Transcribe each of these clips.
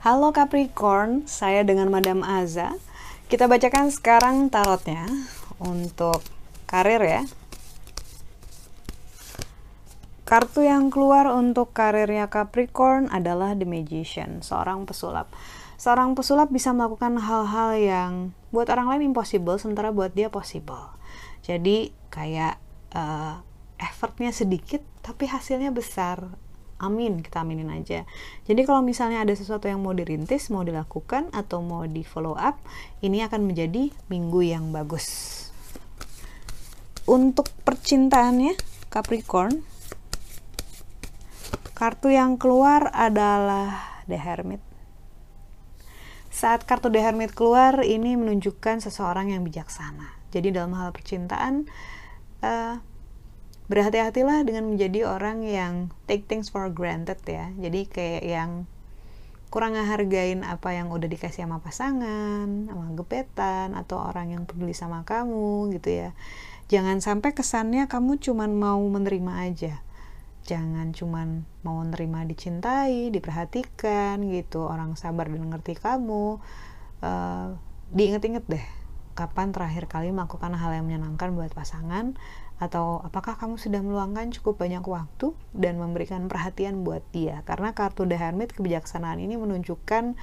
Halo Capricorn, saya dengan Madam Aza. Kita bacakan sekarang tarotnya untuk karir ya. Kartu yang keluar untuk karirnya Capricorn adalah The Magician, seorang pesulap. Seorang pesulap bisa melakukan hal-hal yang buat orang lain impossible, sementara buat dia possible. Jadi kayak uh, effortnya sedikit, tapi hasilnya besar amin kita aminin aja jadi kalau misalnya ada sesuatu yang mau dirintis mau dilakukan atau mau di follow up ini akan menjadi minggu yang bagus untuk percintaannya Capricorn kartu yang keluar adalah The Hermit. Saat kartu The Hermit keluar ini menunjukkan seseorang yang bijaksana. Jadi dalam hal percintaan uh, berhati-hatilah dengan menjadi orang yang take things for granted ya. Jadi kayak yang kurang ngehargain apa yang udah dikasih sama pasangan sama gebetan atau orang yang peduli sama kamu gitu ya. Jangan sampai kesannya kamu cuman mau menerima aja jangan cuman mau menerima dicintai diperhatikan gitu. Orang sabar dan ngerti kamu. Uh, diinget-inget deh kapan terakhir kali melakukan hal yang menyenangkan buat pasangan? Atau apakah kamu sudah meluangkan cukup banyak waktu dan memberikan perhatian buat dia? Karena kartu The Hermit kebijaksanaan ini menunjukkan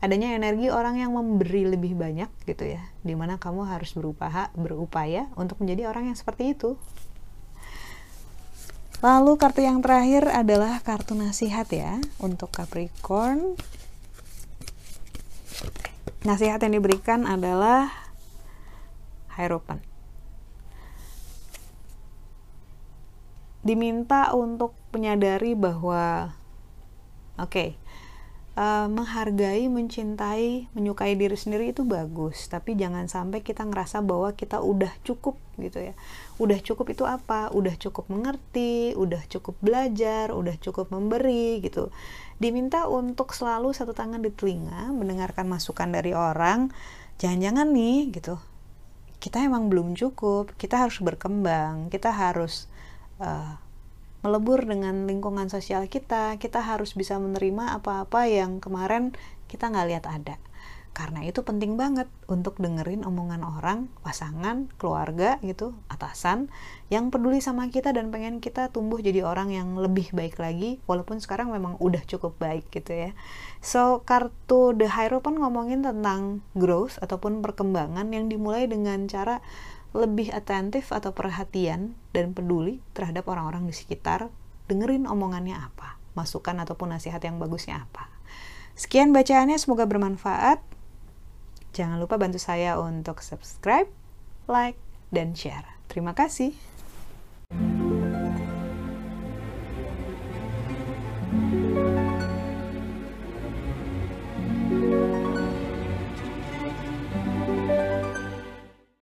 adanya energi orang yang memberi lebih banyak gitu ya. Di mana kamu harus berupaya berupaya untuk menjadi orang yang seperti itu lalu kartu yang terakhir adalah kartu nasihat ya untuk Capricorn. Nasihat yang diberikan adalah Hierophant diminta untuk menyadari bahwa oke okay, uh, menghargai, mencintai, menyukai diri sendiri itu bagus, tapi jangan sampai kita ngerasa bahwa kita udah cukup gitu ya. Udah cukup itu apa? Udah cukup mengerti, udah cukup belajar, udah cukup memberi gitu. Diminta untuk selalu satu tangan di telinga, mendengarkan masukan dari orang. Jangan-jangan nih gitu. Kita emang belum cukup, kita harus berkembang, kita harus uh, melebur dengan lingkungan sosial kita kita harus bisa menerima apa-apa yang kemarin kita nggak lihat ada karena itu penting banget untuk dengerin omongan orang, pasangan, keluarga gitu, atasan yang peduli sama kita dan pengen kita tumbuh jadi orang yang lebih baik lagi walaupun sekarang memang udah cukup baik gitu ya. So, kartu The Hierophant ngomongin tentang growth ataupun perkembangan yang dimulai dengan cara lebih atentif atau perhatian dan peduli terhadap orang-orang di sekitar, dengerin omongannya apa, masukan ataupun nasihat yang bagusnya apa. Sekian bacaannya, semoga bermanfaat. Jangan lupa bantu saya untuk subscribe, like, dan share. Terima kasih.